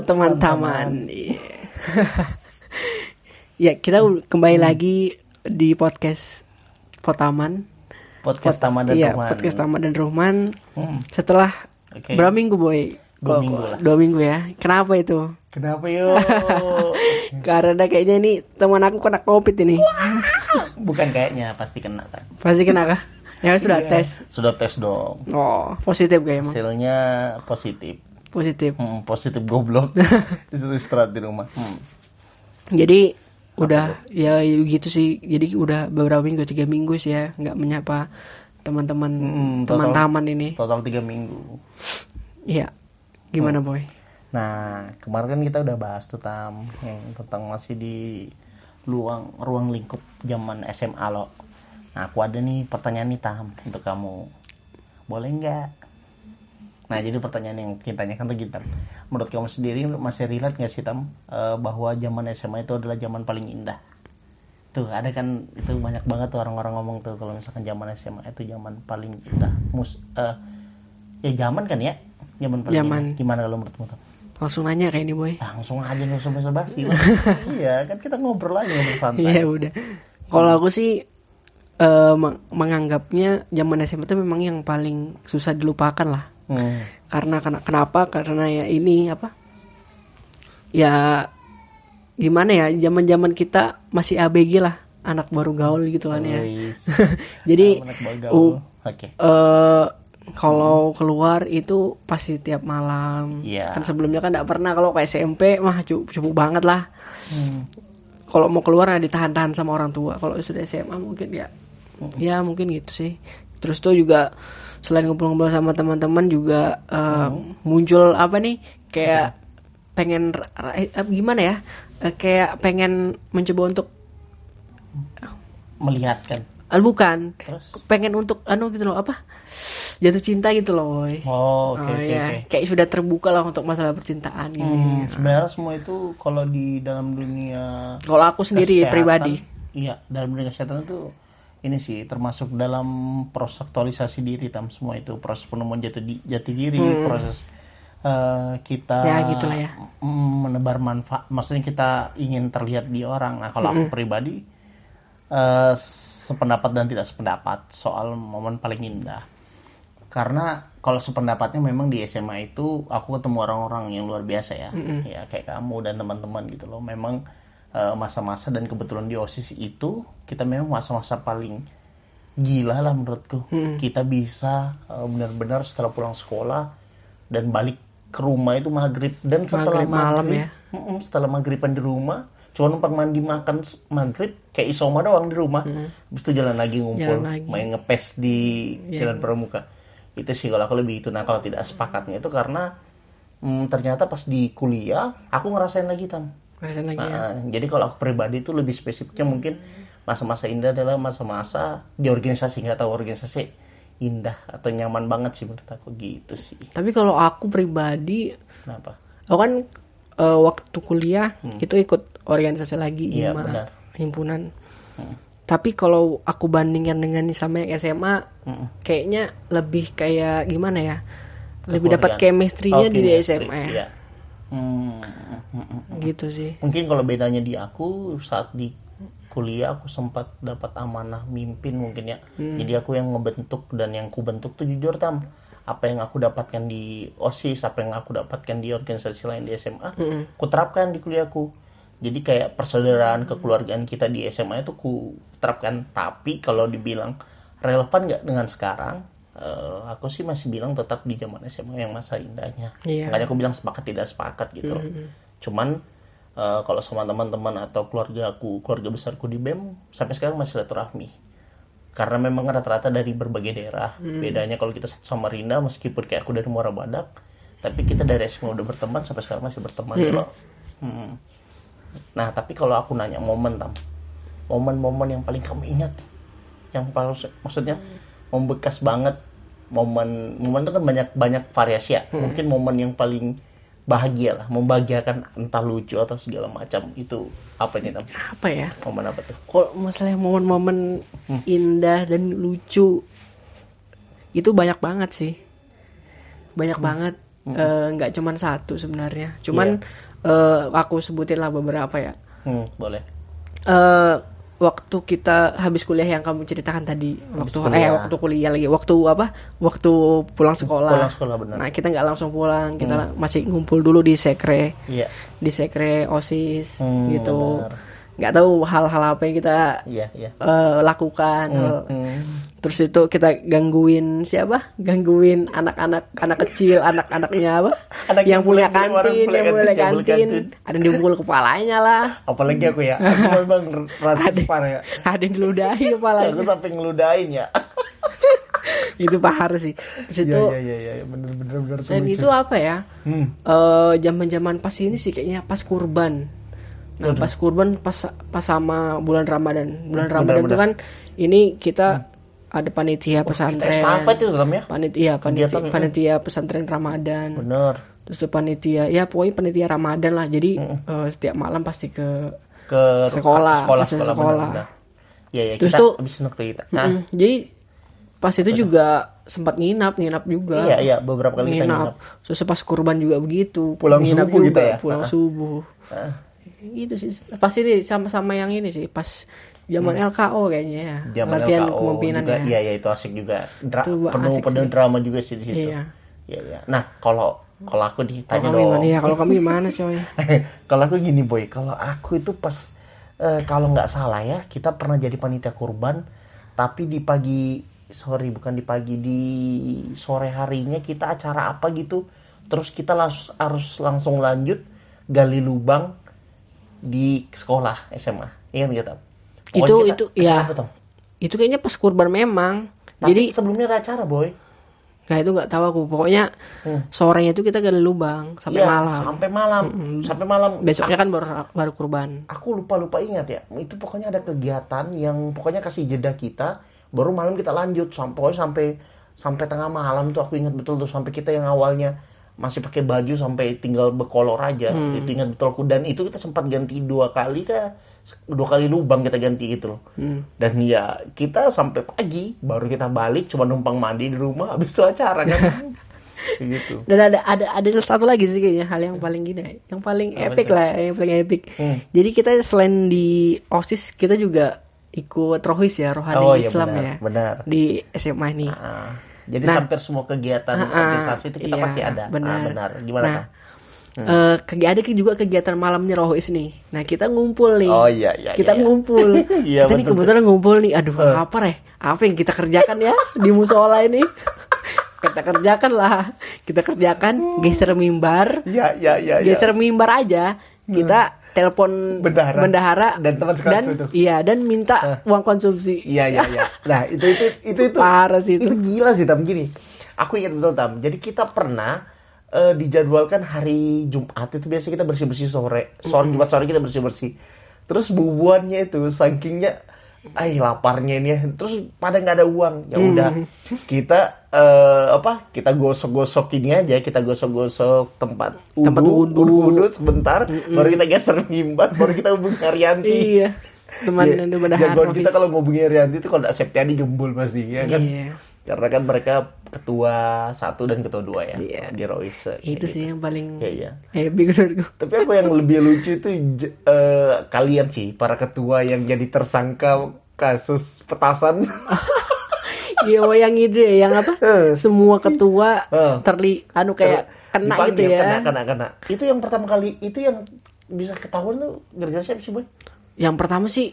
Halo teman-teman. Iya. ya, kita kembali lagi di podcast Potaman. Podcast Taman dan Iya, Ruman. podcast Taman dan Ruman. Hmm, Setelah Oke. berapa minggu, Boy? Dua Kok- minggu lah. Dua minggu ya. Kenapa itu? Kenapa yuk? Karena kayaknya ini teman aku kena Covid ini. Bukan kayaknya pasti kena kan. Pasti kena kah? Ya sudah Iya. tes. Sudah tes dong. Oh, positif kayak emang. Hasilnya positif. Positif. Hmm, positif goblok. Disuruh istirahat di rumah. Hmm. Jadi udah ya gitu sih. Jadi udah beberapa minggu, tiga minggu sih ya, nggak menyapa teman-teman Hmm, teman-teman ini. Total tiga minggu. Iya. Gimana boy? Nah, kemarin kan kita udah bahas tuh Tam yang tentang masih di luang ruang lingkup zaman SMA lo. Nah, aku ada nih pertanyaan nih Tam untuk kamu. Boleh nggak? Nah, jadi pertanyaan yang kita tanyakan tuh gitu. Tam. Menurut kamu sendiri masih relate nggak sih Tam eh, bahwa zaman SMA itu adalah zaman paling indah? Tuh, ada kan itu banyak banget tuh orang-orang ngomong tuh kalau misalkan zaman SMA itu zaman paling indah. Mus eh, ya zaman kan ya? Zaman paling Zaman. indah. Gimana kalau menurutmu Tam? Langsung nanya kayak ini boy. langsung aja nggak usah basa-basi iya kan kita ngobrol aja ngobrol santai Iya udah. Kalau aku sih eh, meng- menganggapnya zaman SMA itu memang yang paling susah dilupakan lah. Hmm. Karena kena- kenapa? Karena ya ini apa? Ya gimana ya? Zaman-zaman kita masih ABG lah, anak baru gaul gitu kan ya. Jadi uh, oke kalau keluar itu pasti tiap malam. Iya. Kan sebelumnya kan tidak pernah kalau ke SMP mah cukup, cukup banget lah. Hmm. Kalau mau keluar ya ditahan-tahan sama orang tua. Kalau sudah SMA mungkin ya ya mungkin gitu sih. Terus tuh juga selain ngumpul-ngumpul sama teman-teman juga eh, muncul apa nih kayak pengen ra- ra- eh, gimana ya? Eh, kayak pengen mencoba untuk melihat kan? Ah, bukan. Terus? Pengen untuk anu gitu loh apa? Jatuh cinta gitu loh oh oke Oh, oke ya. oke. Kayak sudah terbuka lah untuk masalah percintaan ini. Hmm, sebenarnya semua itu kalau di dalam dunia Kalau aku sendiri kesehatan, pribadi, iya dalam dunia kesehatan itu ini sih termasuk dalam proses aktualisasi diri tam. Semua itu proses penemuan jati di- jati diri proses eh, kita Hmm. Ya, gitulah ya. mm, menebar manfaat maksudnya kita ingin terlihat di orang. Nah kalau aku pribadi eh, sependapat dan tidak sependapat soal momen paling indah. Karena kalau sependapatnya memang di SMA itu aku ketemu orang-orang yang luar biasa ya. Ya kayak kamu dan teman-teman gitu loh. Memang eh, masa-masa dan kebetulan di osis itu kita memang masa-masa paling gila lah menurutku. Kita bisa eh, benar-benar setelah pulang sekolah dan balik ke rumah itu maghrib. Dan setelah Maghrib malam maghrib ya. Mm-mm, setelah maghriban di rumah cuma numpang mandi makan maghrib kayak isoma doang di rumah. Habis itu jalan lagi ngumpul Jalan lagi. Main ngepes di jalan pramuka. Itu sih kalau aku lebih itu. Nah kalau tidak sepakatnya itu karena mm, ternyata pas di kuliah aku ngerasain lagi tam ngerasain lagi ya. Nah, jadi kalau aku pribadi itu lebih spesifiknya mungkin masa-masa indah adalah masa-masa di organisasi nggak tahu organisasi indah atau nyaman banget sih menurut aku gitu sih Tapi kalau aku pribadi, kenapa aku kan eh, waktu kuliah itu ikut organisasi lagi Hmm. Iya, IMA, benar. himpunan. Tapi kalau aku bandingkan dengan sama yang SMA, Mm-mm. kayaknya lebih kayak gimana ya? Lebih dapat chemistry-nya Oh, di SMA. iya. Hmm, mm, mm, mm. Gitu sih. mungkin kalau bedanya di aku saat di kuliah aku sempat dapat amanah mimpin mungkin ya. Jadi aku yang ngebentuk dan yang ku bentuk tuh jujur tam. Apa yang aku dapatkan di osis apa yang aku dapatkan di organisasi lain di SMA ku terapkan di kuliahku jadi kayak persaudaraan kekeluargaan kita di SMA itu ku terapkan. Tapi kalau dibilang relevan nggak dengan sekarang eh, aku sih masih bilang tetap di zaman SMA yang masa indahnya. Iya. makanya aku bilang sepakat tidak sepakat gitu loh. cuman eh, kalau sama teman-teman atau keluarga aku keluarga besarku di BEM sampai sekarang masih silaturahmi karena memang rata-rata dari berbagai daerah. Bedanya kalau kita satu Samarinda meskipun kayak aku dari Muara Badak tapi kita dari SMA udah berteman sampai sekarang masih berteman ya loh. Hmm. nah tapi kalau aku nanya momen tam momen-momen yang paling kamu ingat? Yang paling maksudnya membekas banget momen momen itu kan banyak banyak variasi ya mungkin momen yang paling bahagia lah membahagiakan entah lucu atau segala macam itu apa ini tam Apa ya? momen apa tuh Kalau masalah momen-momen Hmm. indah dan lucu itu banyak banget sih. Banyak Hmm. banget. eh, nggak cuman satu sebenarnya. Cuman eh, aku sebutin lah beberapa ya. Hmm, boleh. eh waktu kita habis kuliah yang kamu ceritakan tadi waktu eh kuliah. waktu kuliah lagi waktu apa waktu pulang sekolah Pulang sekolah, benar. nah kita nggak langsung pulang kita masih ngumpul dulu di sekre Iya. di sekre osis Hmm, gitu nggak tahu hal-hal apa yang kita Iya, iya. eh, lakukan Hmm. Terus itu kita gangguin siapa? Gangguin anak-anak anak kecil anak-anaknya apa? Anak yang punya kantin yang punya kantin, kantin. ada yang dipukul kepalanya lah. Apalagi aku ya. Aku memang rasis parah ya. ada yang diludahi kepalanya Aku sampai ngeludahin ya. itu pahar sih. Terus itu Iya, iya, iya, iya. Bener, bener, bener. dan itu apa ya? Hmm. eh zaman-zaman pas ini sih kayaknya pas kurban. Nah pas kurban pas pas sama bulan ramadan. Bulan ramadan itu kan ini kita ada panitia pesantren Estafet itu Tam ya. panitia panitia Kegiatan, panitia pesantren ramadan Bener. terus tuh panitia ya pokoknya panitia ramadan lah jadi eh, setiap malam pasti ke Ke Sekolah, sekolah, sekolah, sekolah. bener, bener. Iya, iya. Terus Kita tuh- habis nukti kita. Nah, Mm, jadi pas itu juga sempat nginap nginap juga iya, iya. Beberapa kali kita nginap. nginap. Terus pas kurban juga begitu. Pulang nginap subuh juga, kita ya? Pulang subuh. Itu sih. Pas ini sama-sama yang ini sih. Pas zaman LKO kayaknya ya. Hmm. Zaman Latihan LKO kepemimpinan juga, ya. Iya, iya itu asik juga. Dra Itu penuh asik penuh sih. drama juga sih di situ. Iya. Iya, iya. Nah, kalau kalau aku Kalau ditanya kamu dong. ya? Kalau kamu gimana sih? Oy? kalau aku gini boy, kalau aku itu pas eh, kalau nggak salah ya, kita pernah jadi panitia kurban, tapi di pagi sorry bukan di pagi di sore harinya kita acara apa gitu, terus kita las- harus langsung lanjut gali lubang di sekolah SMA, iya nggak Tam? Pokoknya Itu- kita itu, ya. Itu kayaknya pas kurban memang. Tapi Jadi sebelumnya ada acara boy. Nah itu nggak tahu aku. Pokoknya Hmm. sorenya itu kita gali lubang sampai Iya, malam. Sampai malam, sampai malam. Besoknya kan baru baru kurban. aku lupa lupa ingat ya itu pokoknya ada kegiatan yang pokoknya kasih jeda kita baru malam kita lanjut sampai sampai sampai tengah malam tuh aku ingat betul tuh sampai kita yang awalnya masih pakai baju sampai tinggal berkolor aja itu ingat betul aku dan itu kita sempat ganti dua kali kah dua kali lubang kita ganti gitu loh Hmm. dan ya kita sampai pagi baru kita balik cuma numpang mandi di rumah habis itu acara kan gitu Dan ada ada ada satu lagi sih kayaknya hal yang paling gini, ya, yang paling epic lah, yang paling epic. Hmm. Jadi kita selain di osis kita juga ikut rohis ya, rohani oh iya Islam benar ya benar di SMA ini. Ah, jadi Nah. hampir semua kegiatan Ah, ah, organisasi itu kita iya, pasti ada. Ah, benar. benar. Gimana Nah, eh, kegi- ada juga kegiatan malamnya rohis nih. Nah kita ngumpul nih. Oh iya iya. kita iya, iya. ngumpul. Iya, kita nih betul. kebetulan ngumpul nih. Aduh apa ya? Apa yang kita kerjakan ya di musola ini? kita kerjakan lah. Kita kerjakan geser mimbar. Iya iya iya. iya. geser mimbar aja kita telepon Bendahara. bendahara Dan teman sekelas dan itu. iya dan minta uang konsumsi Iya iya iya. Nah itu itu itu itu. parah sih Itu itu gila sih tam gini. Aku ingat betul tam. Jadi kita pernah eh, dijadwalkan hari Jumat itu biasa kita bersih bersih sore. Sore Jumat sore kita bersih bersih. Terus bubuannya itu sakingnya Ay laparnya ini ya. Terus pada nggak ada uang. Ya udah kita eh, apa? Kita gosok-gosok ini aja. Kita gosok-gosok tempat udu, Tempat wudu. wudu sebentar. Baru kita geser mimbar. Baru kita hubungi Arianti. iya teman Iya, itu bendahara jagoan kita kalau ngomongin Arianti itu kalau nggak Septiani gembul pasti ya kan. Iya. Karena kan mereka ketua satu dan ketua dua ya Iya. di Rois. itu sih yang paling iya. happy menurutku Tapi aku yang lebih lucu itu eh, kalian sih para ketua yang jadi tersangka kasus petasan. iya oh, yang itu ya yang apa Eh. semua ketua Eh. terli anu kayak kena Dipanggil, gitu ya Kena, kena, kena. Itu yang pertama kali itu yang bisa ketahuan tuh gara-gara siapa sih boy? yang pertama sih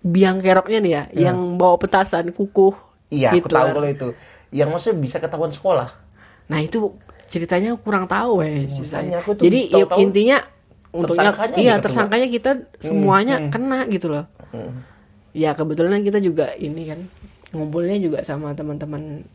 biang keroknya nih ya yang bawa petasan kukuh Iya, aku Hitler. tahu kalau itu. Yang maksudnya bisa ketahuan sekolah. Nah itu ceritanya kurang tahu ya. ceritanya. aku tuh Jadi ya, tahu-tahu intinya untungnya tersangkanya iya ketemu. tersangkanya kita semuanya kena gitu loh. Hmm. Ya kebetulan kita juga ini kan ngumpulnya juga sama teman-teman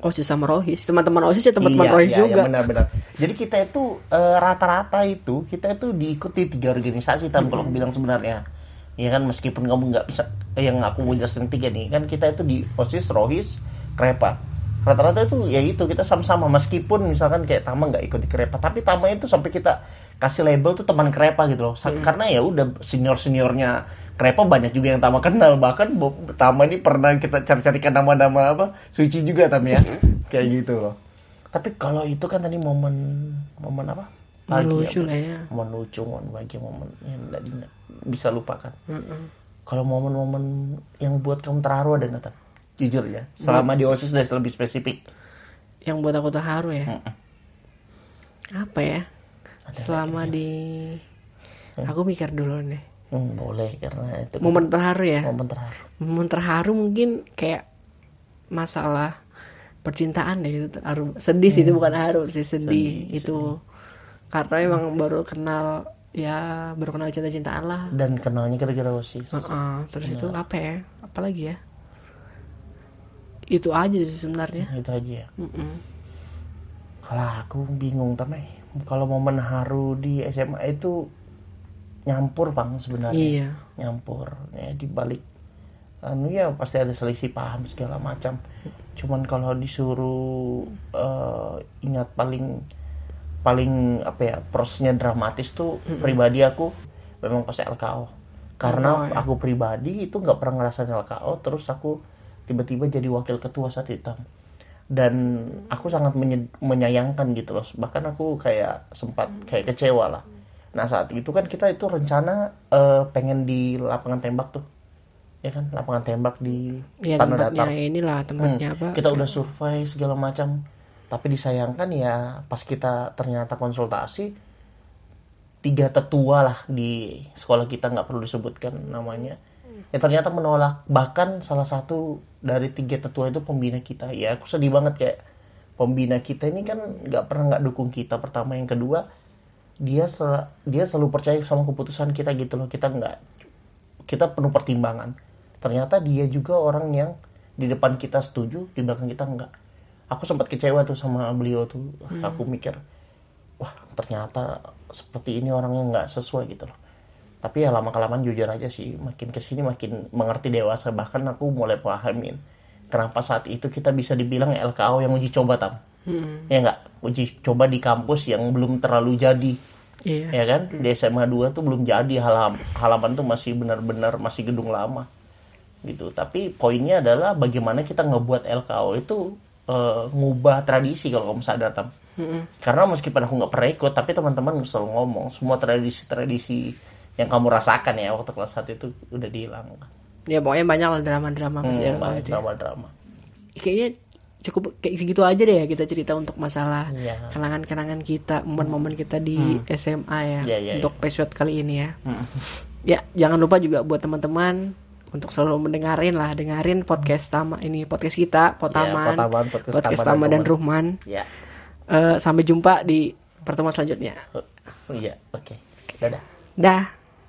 OSIS sama Rohis. Teman-teman OSIS ya teman-teman Iya, Rohis iya, juga. iya, benar-benar. Jadi kita itu eh, rata-rata itu kita itu diikuti tiga organisasi tam kalau aku bilang sebenarnya. Ya kan meskipun kamu nggak bisa eh, yang aku mau jelasin tiga nih kan kita itu di OSIS, Rohis, Krepa. Rata-rata itu ya itu kita sama-sama meskipun misalkan kayak Tama nggak ikut di Krepa tapi Tama itu sampai kita kasih label tuh teman Krepa gitu loh. Sa- Karena ya udah senior-seniornya Krepa banyak juga yang Tama kenal bahkan Tama ini pernah kita cari-carikan nama-nama apa suci juga Tam ya. kayak gitu loh. tapi kalau itu kan tadi momen momen apa Lucu lah ya. Momen lucu momen bahagia momen yang tidak bisa lupakan. Mm-mm. kalau momen-momen yang buat kamu terharu ada nggak Tan? jujur ya selama di osis dan lebih spesifik. Yang buat aku terharu ya? Mm-mm. apa ya? Selama di aku mikir dulu deh. Hmm, boleh karena itu kan momen terharu ya? Momen terharu. Momen terharu mungkin kayak masalah percintaan deh itu terharu. Sedih sih itu bukan haru sih sedih, itu karena emang baru kenal ya baru kenal cinta-cintaan lah. Dan kenalnya kira-kira osis Heeh, terus itu apa ya? Apalagi ya? Itu aja sih sebenarnya. Itu aja ya? Mm-mm. kalau aku bingung tapi kalau momen haru di SMA itu nyampur bang sebenarnya. Iya. Nyampur. Ya di balik anu ya pasti ada selisih paham segala macam. Cuman kalau disuruh eh, ingat paling paling apa ya prosesnya dramatis tuh pribadi aku memang pas LKO karena LKO, ya. aku pribadi itu nggak pernah ngerasain LKO terus aku tiba-tiba jadi wakil ketua saat hitam dan aku sangat menye- menyayangkan gitu loh. Bahkan aku kayak sempat kayak kecewa lah. Nah saat itu kan kita itu rencana eh, pengen di lapangan tembak tuh. Ya kan? Lapangan tembak di ya tanah datar. inilah tempatnya apa? Kita udah survei segala macam tapi disayangkan ya pas kita ternyata konsultasi tiga tetua lah di sekolah kita nggak perlu disebutkan namanya. Ya ternyata menolak. Bahkan salah satu dari tiga tetua itu pembina kita. Ya aku sedih banget kayak pembina kita ini kan nggak pernah nggak dukung kita pertama. Yang kedua dia sel- dia selalu percaya sama keputusan kita gitu loh. Kita nggak kita penuh pertimbangan. Ternyata dia juga orang yang di depan kita setuju di belakang kita enggak aku sempat kecewa tuh sama beliau tuh. Aku mikir wah ternyata seperti ini orang yang nggak sesuai gitu loh. Tapi ya lama kelamaan jujur aja sih makin ke sini makin mengerti dewasa. Bahkan aku mulai pahamin kenapa saat itu kita bisa dibilang LKO yang uji coba tam. Mm-mm. ya nggak? Uji coba di kampus yang belum terlalu jadi. Iya. Ya kan? Di SMA 2 tuh belum jadi. Halam halaman tuh masih benar-benar masih gedung lama. Gitu. Tapi poinnya adalah bagaimana kita ngebuat LKO itu eh, ngubah tradisi kalau kamu sadar tam Mm-mm. karena meskipun aku nggak pernah ikut tapi teman-teman selalu ngomong semua tradisi-tradisi yang kamu rasakan ya waktu kelas 1 itu udah dihilangkan ya pokoknya banyak lah drama-drama hmm, kalau banyak itu ya. drama-drama kayaknya cukup kayak segitu aja deh ya kita cerita untuk masalah Iya. kenangan-kenangan kita momen-momen kita di SMA ya Iya, iya, untuk episode kali ini ya Hmm. ya jangan lupa juga buat teman-teman untuk selalu mendengarin lah dengerin podcast Tama ini podcast kita Potaman, Ya, Potaman, podcast podcast Tama dan dan Ruhman. Ya Eh, sampai jumpa di pertemuan selanjutnya. Iya oke. Dadah. Dah